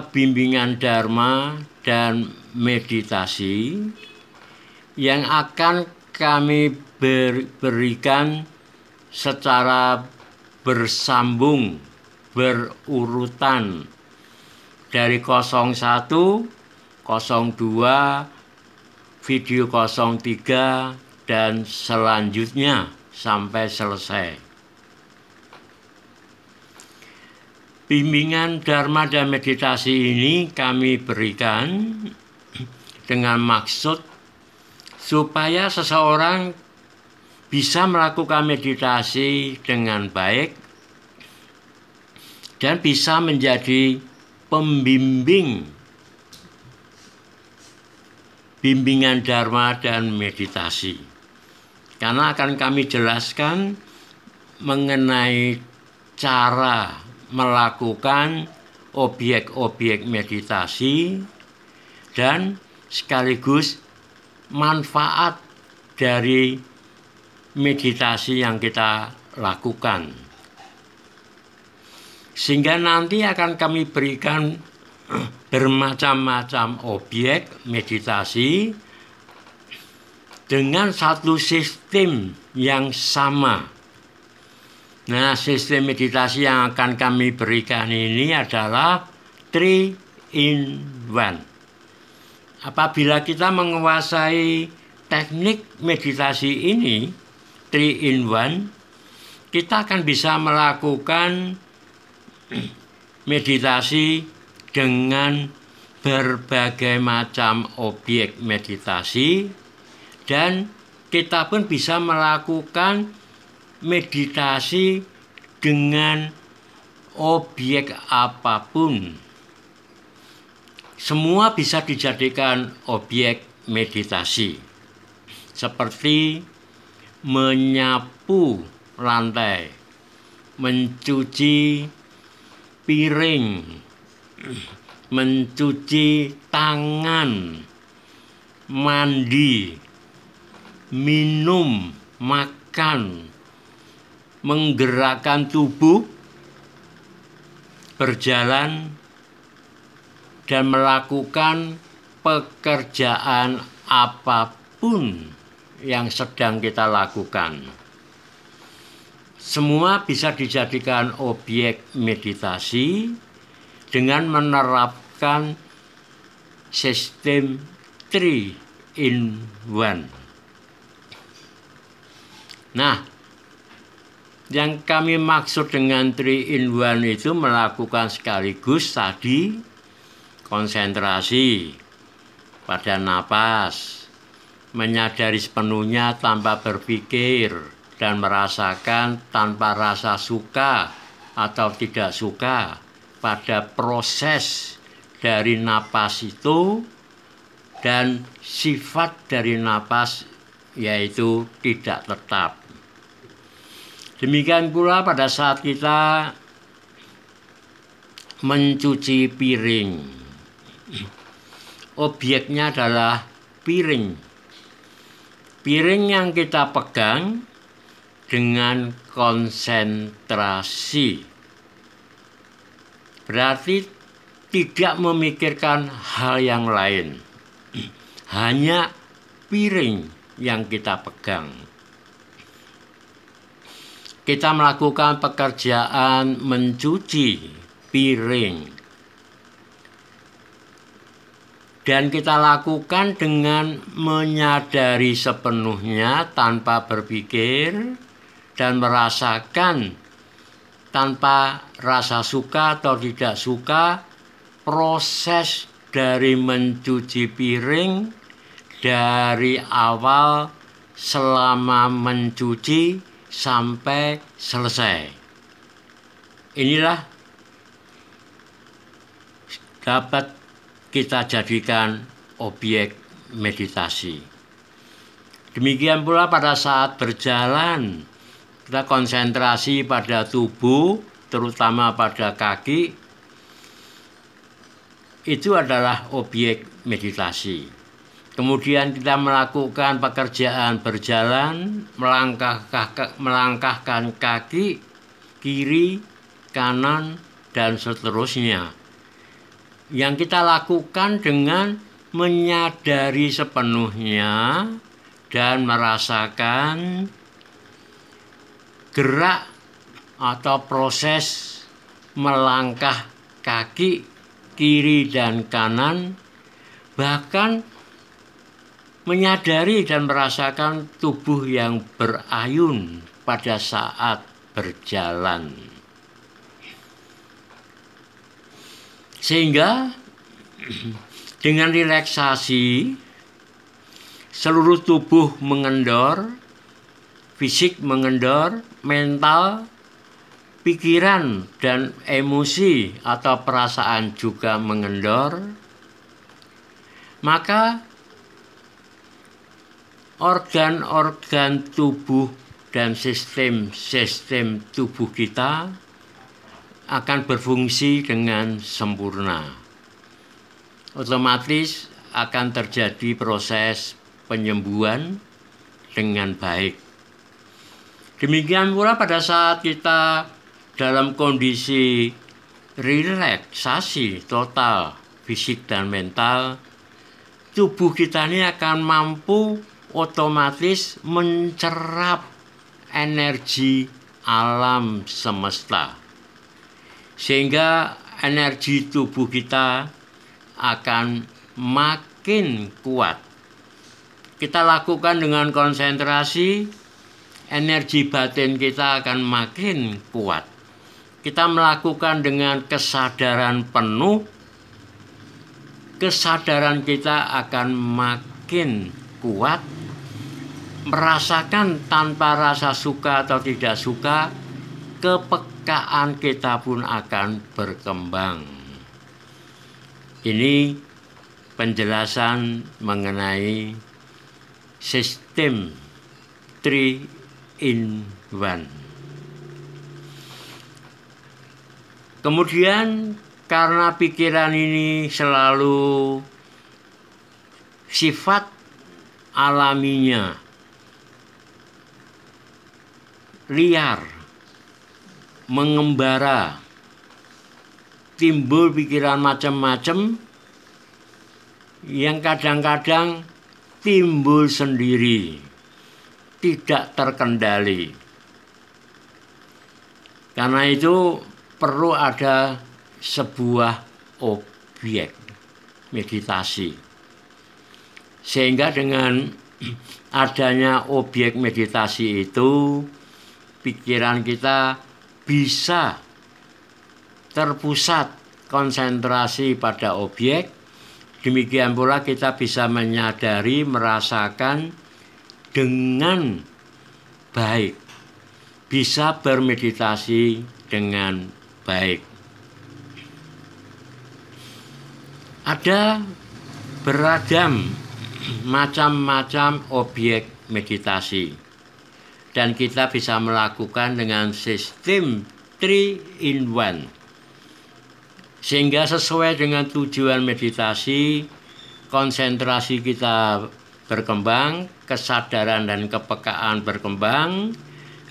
bimbingan Dharma dan meditasi yang akan kami berikan secara bersambung, berurutan dari 01, 02, video 03, dan selanjutnya sampai selesai. Bimbingan Dharma dan meditasi ini kami berikan dengan maksud supaya seseorang bisa melakukan meditasi dengan baik dan bisa menjadi pembimbing bimbingan Dharma dan meditasi. Karena akan kami jelaskan mengenai cara melakukan objek-objek meditasi dan sekaligus manfaat dari meditasi yang kita lakukan. Sehingga nanti akan kami berikan bermacam-macam objek meditasi dengan satu sistem yang sama Nah, sistem meditasi yang akan kami berikan ini adalah three in one. Apabila kita menguasai teknik meditasi ini, three in one, kita akan bisa melakukan meditasi dengan berbagai macam objek meditasi dan kita pun bisa melakukan meditasi dengan objek apa pun. Semua bisa dijadikan objek meditasi. Seperti menyapu lantai, mencuci piring, mencuci tangan, mandi, minum, makan, menggerakkan tubuh, berjalan, dan melakukan pekerjaan apa pun yang sedang kita lakukan. Semua bisa dijadikan objek meditasi dengan menerapkan sistem 3 in 1. Nah, yang kami maksud dengan three in one itu melakukan sekaligus tadi konsentrasi pada napas, menyadari sepenuhnya tanpa berpikir dan merasakan tanpa rasa suka atau tidak suka pada proses dari napas itu dan sifat dari napas yaitu tidak tetap. Demikian pula pada saat kita mencuci piring. Objeknya adalah piring. Piring yang kita pegang dengan konsentrasi. Berarti tidak memikirkan hal yang lain. Hanya piring yang kita pegang kita melakukan pekerjaan mencuci piring. Dan kita lakukan dengan menyadari sepenuhnya tanpa berpikir dan merasakan tanpa rasa suka atau tidak suka proses dari mencuci piring dari awal selama mencuci sampai selesai. Inilah dapat kita jadikan objek meditasi. Demikian pula pada saat berjalan, kita konsentrasi pada tubuh, terutama pada kaki, itu adalah objek meditasi. Kemudian kita melakukan pekerjaan berjalan, melangkah, melangkahkan kaki kiri, kanan, dan seterusnya. yang kita lakukan dengan menyadari sepenuhnya dan merasakan gerak atau proses melangkah kaki kiri dan kanan bahkan menyadari dan merasakan tubuh yang berayun pada saat berjalan. Sehingga dengan relaksasi seluruh tubuh mengendor, fisik mengendor, mental, pikiran dan emosi atau perasaan juga mengendor, maka organ-organ tubuh dan sistem-sistem tubuh kita akan berfungsi dengan sempurna. Otomatis akan terjadi proses penyembuhan dengan baik. Demikian pula pada saat kita dalam kondisi relaksasi total fisik dan mental, tubuh kita ini akan mampu otomatis mencerap energi alam semesta. Sehingga energi tubuh kita akan makin kuat. Kita lakukan dengan konsentrasi, energi batin kita akan makin kuat. Kita melakukan dengan kesadaran penuh, kesadaran kita akan makin kuat merasakan tanpa rasa suka atau tidak suka, kepekaan kita pun akan berkembang. Ini penjelasan mengenai sistem 3 in 1. Kemudian karena pikiran ini selalu sifat alaminya liar, mengembara, timbul pikiran macam-macam yang kadang-kadang timbul sendiri, tidak terkendali. Karena itu perlu ada sebuah objek meditasi. Sehingga dengan adanya objek meditasi itu pikiran kita bisa terpusat konsentrasi pada objek. Demikian pula kita bisa menyadari, merasakan dengan baik. Bisa bermeditasi dengan baik. Ada beragam macam-macam objek meditasi dan kita bisa melakukan dengan sistem 3 in 1 sehingga sesuai dengan tujuan meditasi konsentrasi kita berkembang kesadaran dan kepekaan berkembang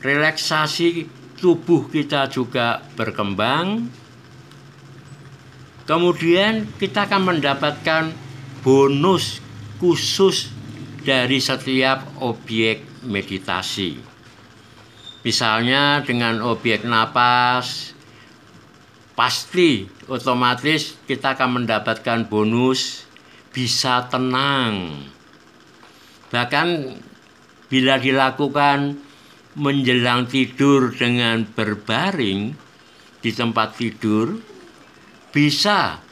relaksasi tubuh kita juga berkembang kemudian kita akan mendapatkan bonus khusus dari setiap objek meditasi. Misalnya dengan objek napas, pasti otomatis kita akan mendapatkan bonus bisa tenang. Bahkan bila dilakukan menjelang tidur dengan berbaring di tempat tidur, bisa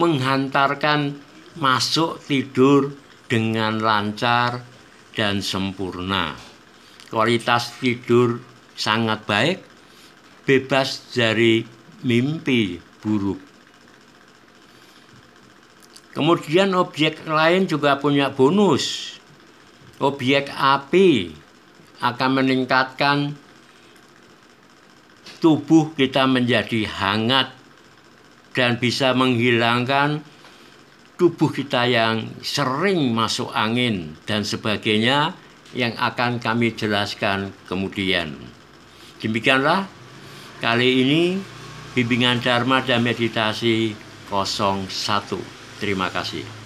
menghantarkan masuk tidur dengan lancar dan sempurna kualitas tidur sangat baik, bebas dari mimpi buruk. Kemudian objek lain juga punya bonus. Objek api akan meningkatkan tubuh kita menjadi hangat dan bisa menghilangkan tubuh kita yang sering masuk angin dan sebagainya yang akan kami jelaskan kemudian. Demikianlah kali ini bimbingan Dharma dan meditasi Terima kasih.